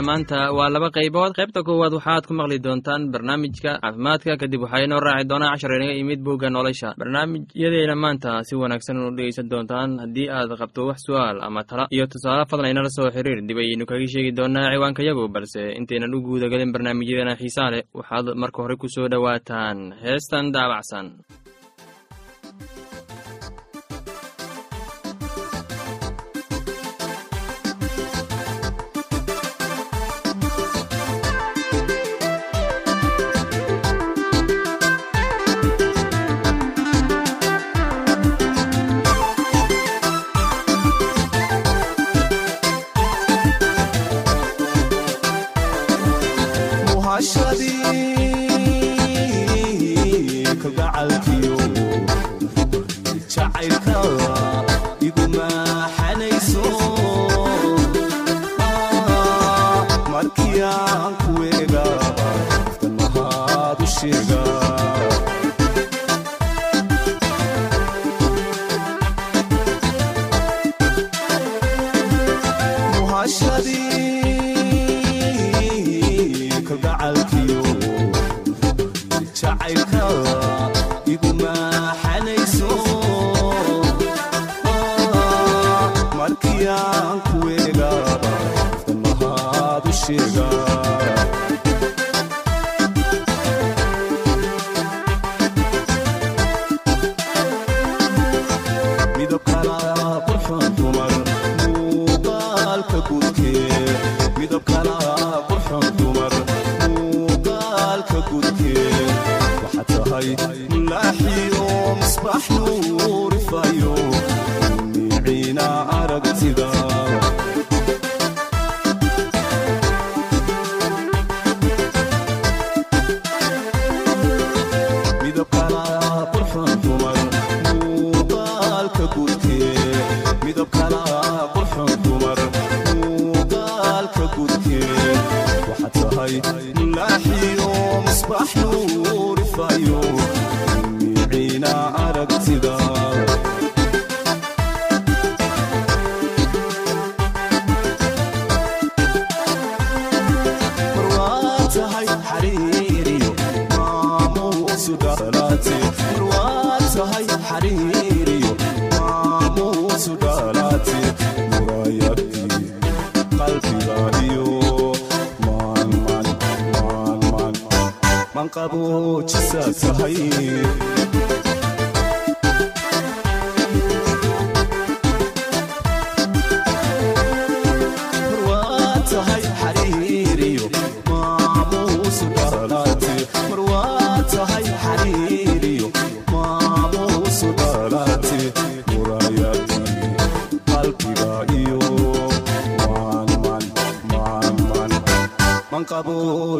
barnaamijyadeena maanta waa laba qaybood. Qaybta koowaad waxaad ku maqli doontaan barnaamijka caafimaadka. Kadib waxaa inoo raaci doonaa cashar inaga imid bogga nolosha. Barnaamijyadeena maanta si wanaagsan u dhegeysan doontaan. Haddii aad qabto wax su'aal ama tala iyo tusaale fadlan inala soo xiriir dib ayaynu kaga sheegi doonaa ciwaankayagu balse intaynan u guudagelin barnaamijyadeena xiisaa leh waxaad marka hore ku soo dhowaataan. Heestan daabacsan başladı.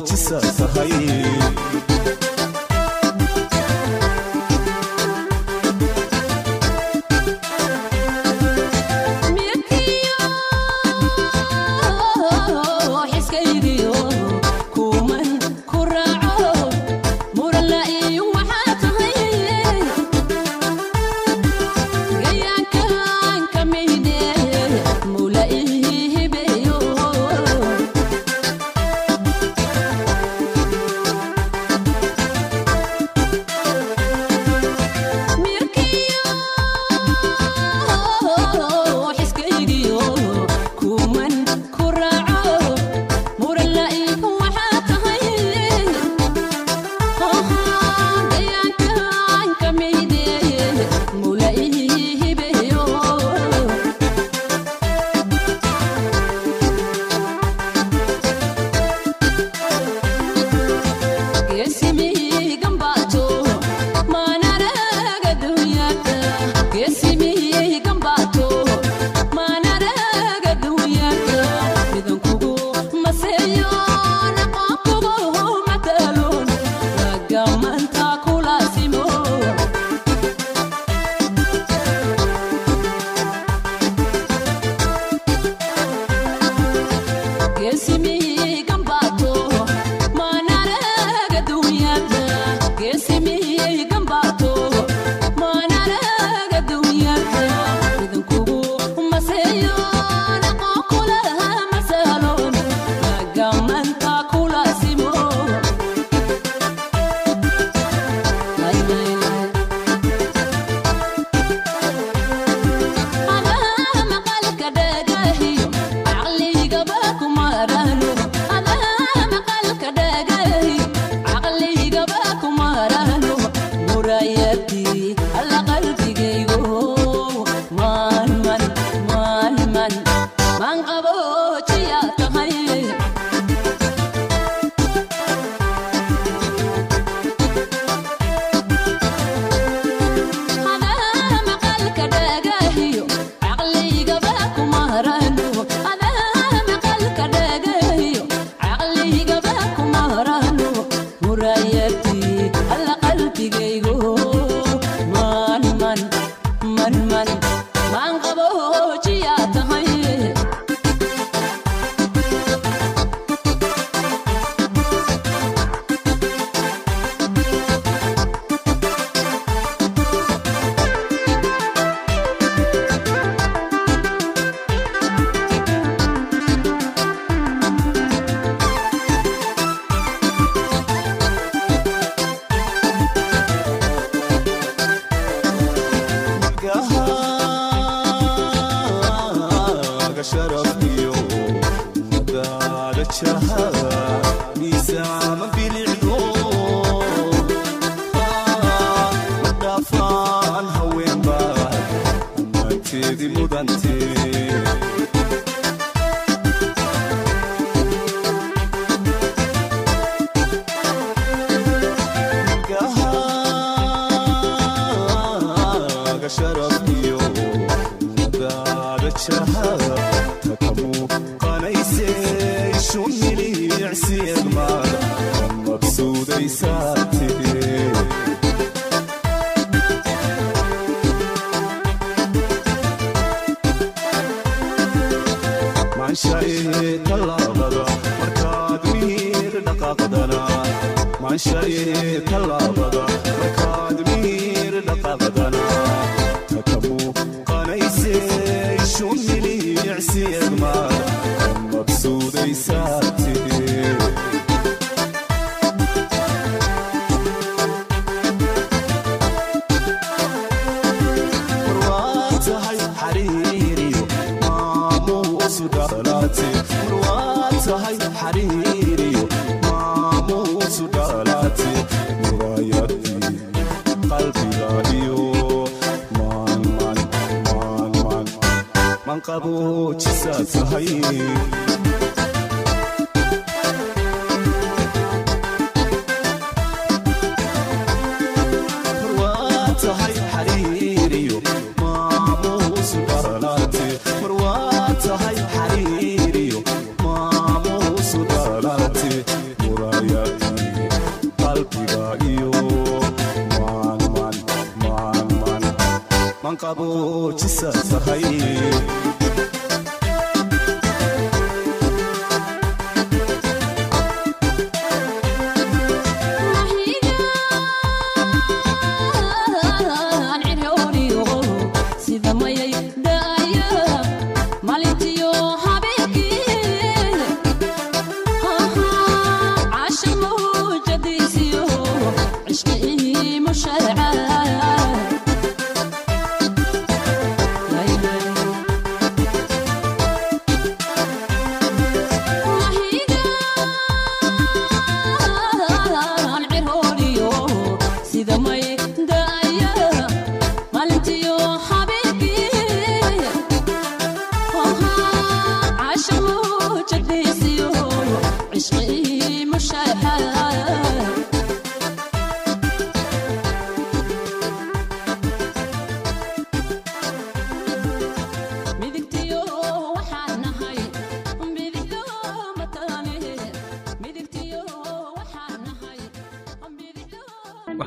oo ci saasahay mudanteedii mudantee xariiriyo maamuusu dhalaate muraayadii qalbigaadiyo manqaboojisaa tahay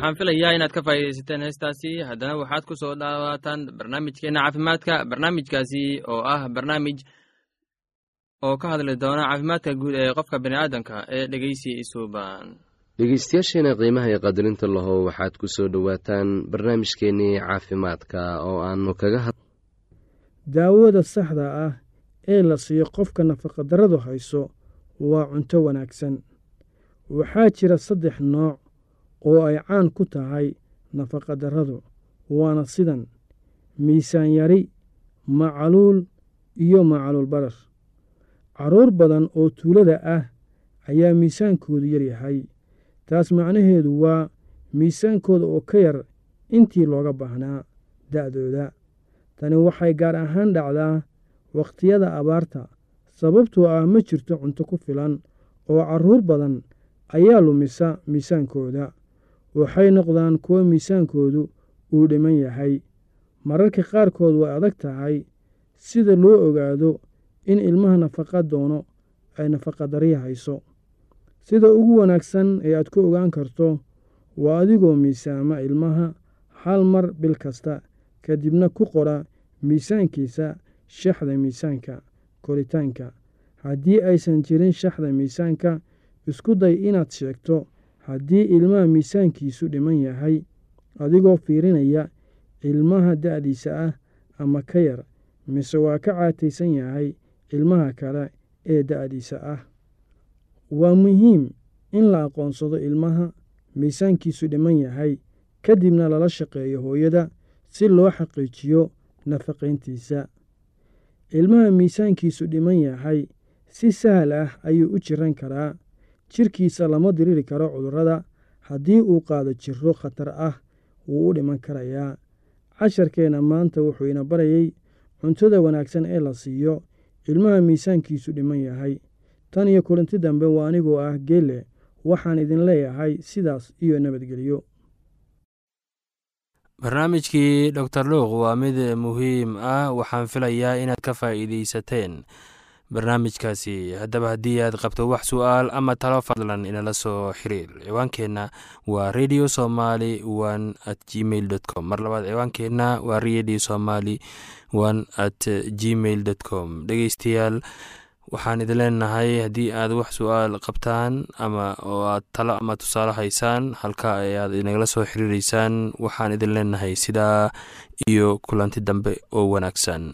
waxaan filayaa inaad ka faa'iidaysateen heestaasi. Haddana waxaad ku soo dhawaataan barnaamijkeenna caafimaadka barnaamijkaasi oo ah barnaamij oo ka hadli doona caafimaadka guud ee qofka bani aadamka ee dhegeysi isuuban dhegeystayaasheena qiimaha iyo qadarinta lahow waxaad ku soo dhowaataan barnaamijkeennii caafimaadka oo aannu kaga had daawada saxda ah ee la siiyo qofka nafaqadarradu hayso waa cunto wanaagsan. Waxaa jira saddex nooc oo ay caan ku tahay nafaqadarradu waana sidan miisaan yari macaluul iyo macaluul barar carruur badan oo tuulada ah ayaa miisaankoodu yaryahay taas macnaheedu waa miisaankooda oo ka yar intii looga baahnaa da'dooda. Tani waxay gaar ahaan dhacdaa wakhtiyada abaarta sababtoo ah ma jirto cunto ku filan oo carruur badan ayaa lumisa miisaankooda waxay noqdaan kuwo miisaankoodu uu dhiman yahay. Mararka qaarkood way adag tahay sida loo ogaado in ilmaha nafaqa doono ay nafaqadarya hayso. Sida ugu wanaagsan ee aad ku ogaan karto waa adigoo miisaama ilmaha hal mar bil kasta kadibna ku qora miisaankiisa shaxda miisaanka koritaanka. Haddii aysan jirin shaxda miisaanka isku day inaad sheegto haddii ilmaha miisaankiisu dhiman yahay adigoo fiirinaya ilmaha da'diisa ah ama ka yar mise waa ka caataysan yahay ilmaha kale ee da'diisa ah. Waa muhiim in la aqoonsado ilmaha miisaankiisu dhiman yahay kadibna lala shaqeeyo hooyada si loo xaqiijiyo nafaqayntiisa. Ilmaha miisaankiisu dhiman yahay si sahal ah ayuu u jiran karaa jirkiisa lama diriri karo cudurrada. Haddii uu qaado jiro khatar ah wuu u dhiman karayaa. Casharkeenna maanta wuxuu ina barayay cuntada wanaagsan ee la siiyo. Ilmaha miisaankiisu dhiman yahay. Tan iyo kulanti dambe waa anigoo ah geele waxaan idin leeyahay sidaas iyo nabadgelyo. Barnaamijkii doctor luuq waa mid muhiim ah. Waxaan filayaa inaad ka faa'iidaysateen barnaamijkaasi. Haddaba haddii aad qabto wax su'aal ama talo fadlan inala soo xiriir ciwaankeenna waa radio somaly one at gmail com. Mar labaad ciwaankeenna waa radio somaly one at gmail dot com. Dhegeystayaal waxaan idin leenahay haddii aad wax su'aal qabtaan ama oo aad talo ama tusaale haysaan halka ayaad inagala soo xiriireysaan waxaan idin leenahay sidaa iyo kulanti dambe oo wanaagsan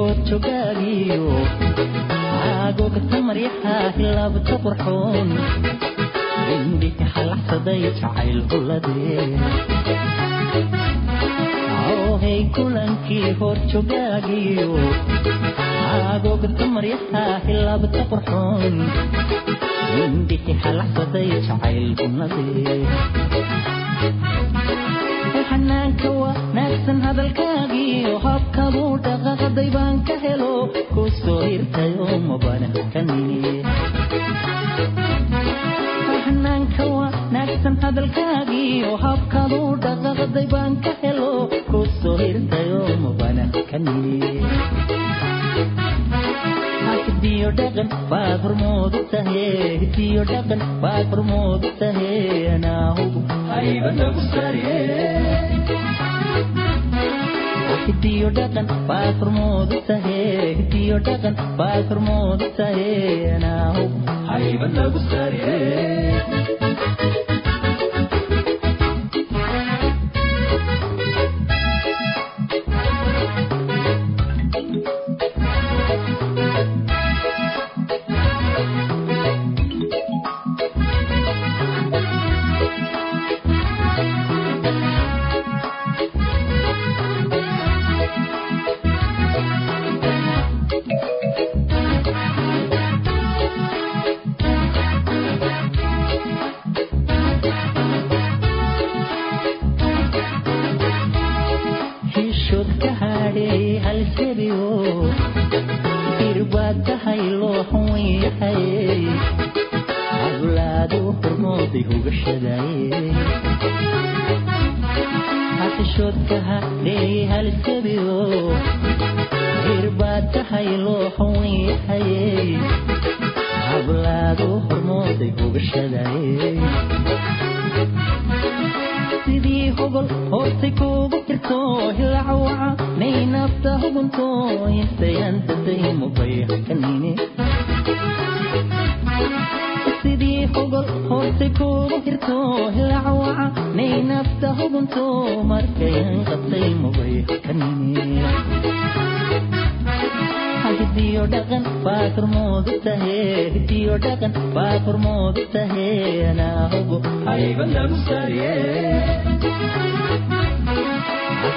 haddana waxaad ku soo dhawaataan heestan daabacsan hilabta qurxoon indhika halaxsaday jacayl huladee kulankii hor jogaagiyo aagogta maryaha hilabta qurxoon. Indhiki halaxsaday jacayl huladee xanaanka wanaagsan hadalkaagiyo habkabuu dhaqaqday baan ka helo ku soo hirtay oo mabana xanaanka wanaagsan hadalkaagiyo habkaduu dhaqaqday baan ka helo ku soo hirtay oo mabana hidiyo dhaqan baad hormoodu tahe hidiyo dhaqan baad hormoodu tahe anaahugu haybanagu sare hidiyo dhaqan baad hormoodu tahe hidiyo dhaqan baad hormoodu tahe anaahugu haybanagu sare sidii hogol hoostay kuugu jirto hilacawaca nay nafta hugunto intayantatay hidiyo dhaqan baad hormoodu tahe hidiyo dhaqan baad hormoodu tahe anaahugu haybanagu sariye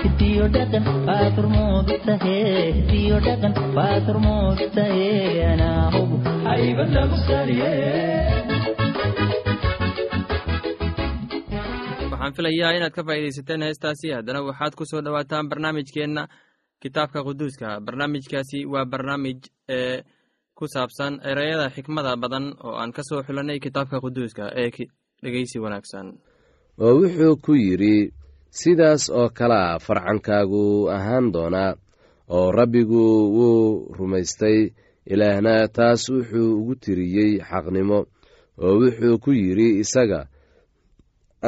hidiyo dhaqan baad hormoodu tahe hidiyo dhaqan baad hormoodu tahe anaa lagu sariye waxaan filayaa inaad ka faa'iidaysateen heestaasi haddana waxaad ku soo dhowaataan barnaamijkeenna kitaabka quduuska. Barnaamijkaasi waa barnaamij ee ku saabsan ereyada xikmada badan oo aan ka soo xulanay kitaabka quduuska ee dhegeysi wanaagsan. Oo wuxuu ku yidhi sidaas oo kalea farcankaagu ahaan doonaa oo rabbigu wuu rumaystay ilaahna taas wuxuu ugu tiriyey xaqnimo oo wuxuu ku yidhi isaga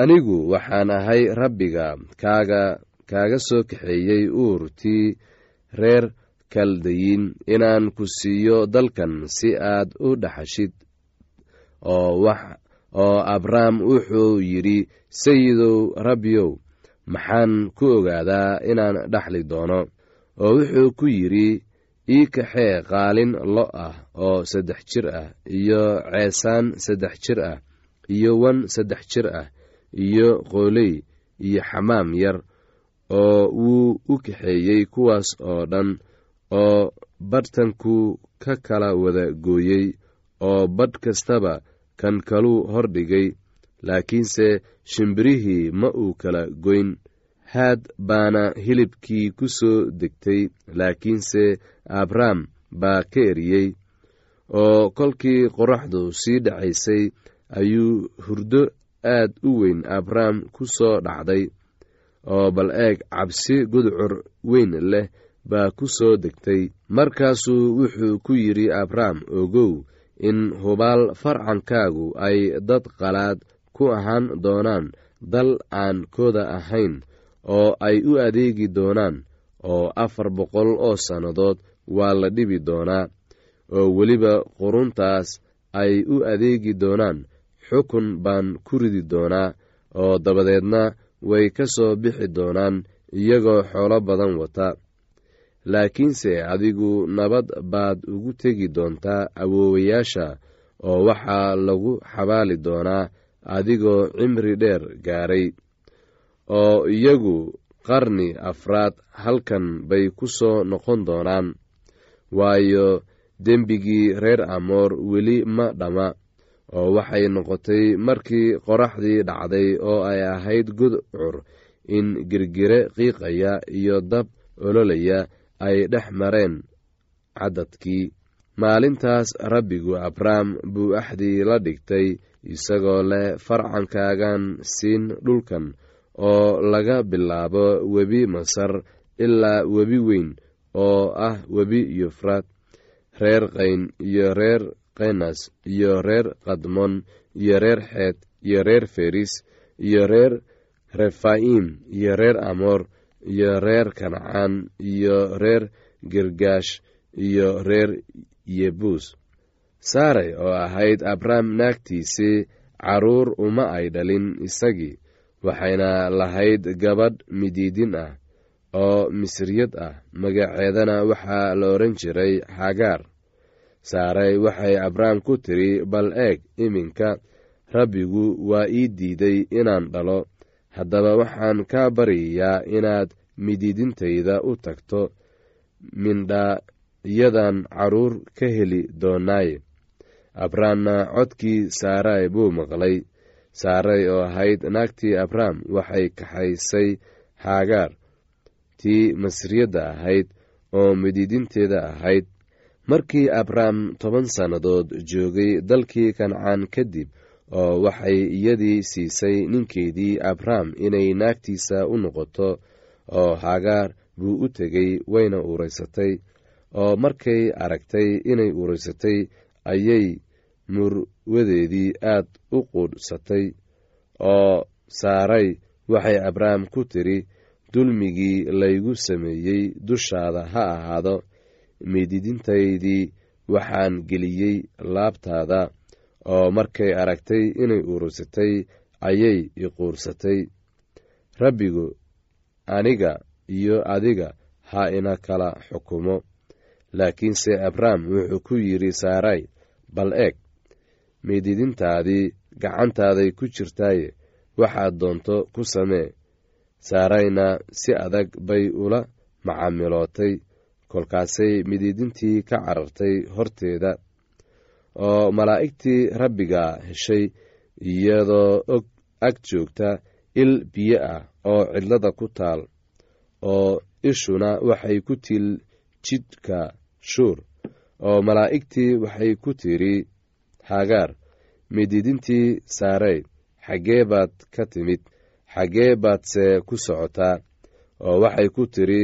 anigu waxaan ahay rabbiga kaaga kaaga soo kaxeeyey uurtii reer kaldayin inaan ku siiyo dalkan si aad u dhaxashid oo abrahm wuxuu yidhi sayidow rabbiyow maxaan ku ogaadaa inaan dhaxli doono. Oo wuxuu ku yidhi ii kaxee qaalin lo ah oo saddex jir ah iyo ceesaan saddex jir ah iyo wan saddex jir ah iyo qooley iyo xamaam yar oo wuu u kaxeeyey kuwaas oo dhan oo badhtanku ka kala wada gooyey oo badh kastaba kan kaluu hordhigay laakiinse shimbirihii ma uu kala goyn. Haad baana hilibkii ku soo degtay laakiinse abrahm baa ka eriyey oo kolkii qoraxdu sii dhacaysay ayuu hurdo aad u weyn abrahm ku soo dhacday oo bal eeg cabsi gudcur weyn leh baa ku soo degtay. Markaasuu wuxuu ku yidhi abrahm ogow in hubaal farcankaagu ay dad qalaad ku ahaan doonaan dal aan kooda ahayn oo ay u adeegi doonaan oo afar boqol oo sannadood waa la dhibi doonaa oo weliba quruntaas ay u adeegi doonaan xukun baan ku ridi doonaa oo dabadeedna way ka soo bixi doonaan iyagoo xoolo badan wata. Laakiinse adigu nabad baad ugu tegi doontaa awoowayaasha oo waxaa lagu xabaali doonaa adigoo cimri dheer gaaray oo iyagu qarni afraad halkan bay ku soo noqon doonaan. Waayo dembigii reer amoor weli ma dhamma oo waxay noqotay markii qoraxdii dhacday oo ay ahayd gudcur in girgire qiiqaya iyo dab ololaya ay dhex mareen caddadkii. Maalintaas rabbigu abrahm buu axdii la dhigtay isagoo leh farcankaagan siin dhulkan oo laga bilaabo webi masar ilaa webi weyn oo ah webi yufraad reer qayn iyo reer kenas iyo reer kadmon iyo reer xeed iyo reer feris iyo reer refaim iyo reer amoor iyo reer kancaan iyo reer girgaash iyo reer yebuus saaray oo ahayd abrahm naagtiisii carruur uma ay dhalin isagii waxayna lahayd gabadh midiidin ah oo misriyad ah. Magaceedana waxaa la odhan jiray xagaar saaray waxay abrahm ku tiri bal eeg iminka rabbigu waa ii diiday inaan dhalo. Haddaba waxaan kaa baryayaa inaad midiidintayda u tagto mindhaayadan carruur ka heli doonaaye abrahamna codkii saaray buu maqlay. Saaray oo ahayd naagtii abraham waxay kaxaysay haagaar tii masriyadda ahayd oo midiidinteeda ahayd markii abraham toban sannadood joogay dalkii kancaan kadib oo waxay iyadii siisay ninkeedii abraham inay naagtiisa u noqoto oo hagaar buu u tegey wayna uuraysatay oo markay aragtay inay uuraysatay ayay murwadeedii aad u quudhsatay oo saaray waxay abraham ku tiri dulmigii laygu sameeyey dushaada ha ahaado miididintaydii waxaan geliyey laabtaada oo markay aragtay inay urursatay ayay iquursatay rabbigu aniga iyo adiga ha ina kala xukumo. Laakiinse abraham wuxuu ku yidhi saaray bal eeg miididintaadii gacantaaday ku jirtaaye waxaad doonto ku samee. Saarayna si adag bay ula macaamilootay kolkaasay midiidintii ka carartay horteeda oo malaa'igtii rabbiga heshay iyadoo og ag joogta il biyo ah oo cidlada ku taal oo ishuna waxay ku til jidhka shuur oo malaa'igtii waxay ku tidhi hagaar midiidintii saaray xaggee baad ka timid xaggee baadse ku socotaa oo waxay ku tidhi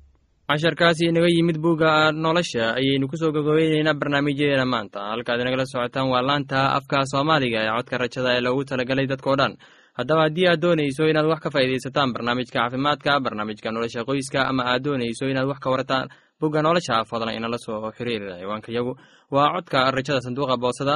casharkaasi inaga yimid bugga nolosha ayaynu ku soo gogobeyneynaa barnaamijyadeena maanta. Halkaad inagala socotaan waa laanta afka soomaaliga ee codka rajada ee loogu talagalay dadkao dhan. Haddaba haddii aad doonayso inaad wax ka faa'iidaysataan barnaamijka caafimaadka barnaamijka nolosha qoyska ama aad doonayso inaad wax ka warataan bugga nolosha fadlan inala soo xiriir ciwaanka yagu. Waa codka rajada sanduuqa boosada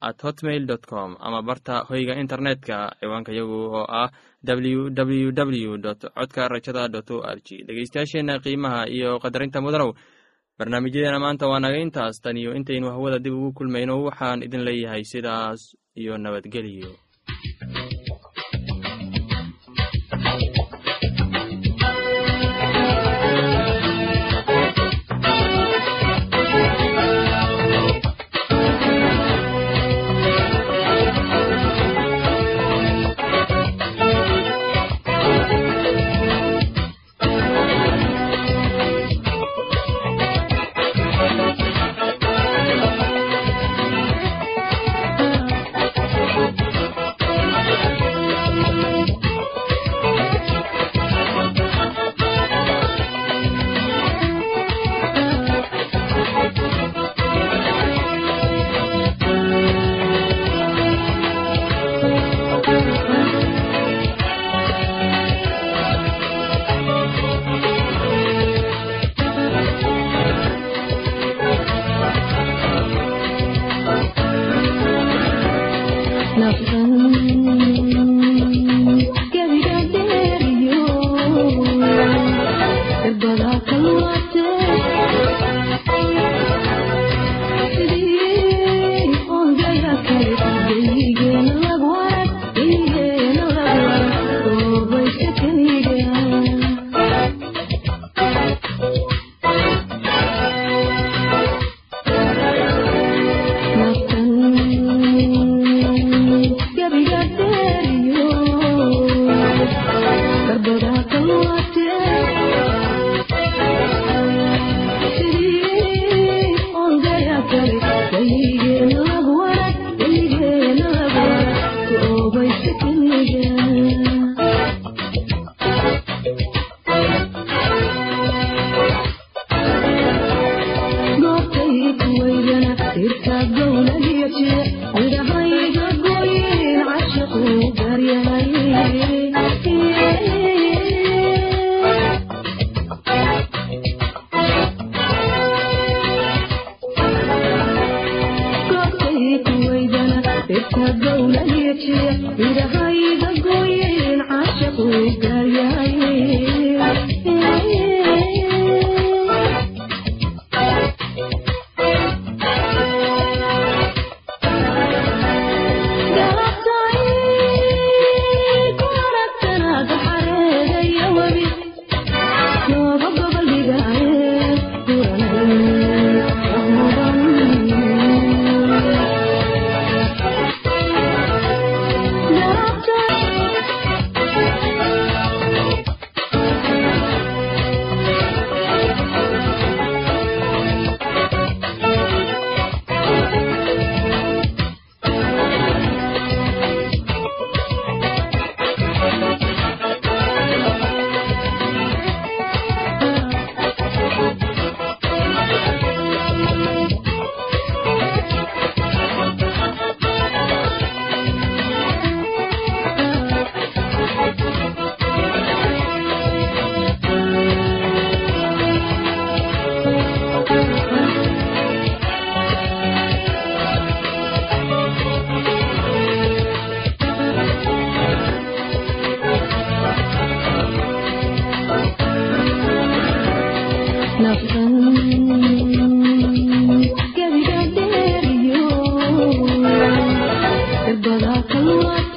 at hotmail dot com ama barta hoyga internetka ciwaanka yagu oo ah w w w dot codka rajada dot o r g dhegeystayaasheena qiimaha iyo qadarinta mudanow barnaamijyadeena maanta waa naga intaas. Tan iyo intaynu hawada dib ugu kulmayno waxaan idin leeyahay sidaas iyo nabadgeliyo ذاك الوقت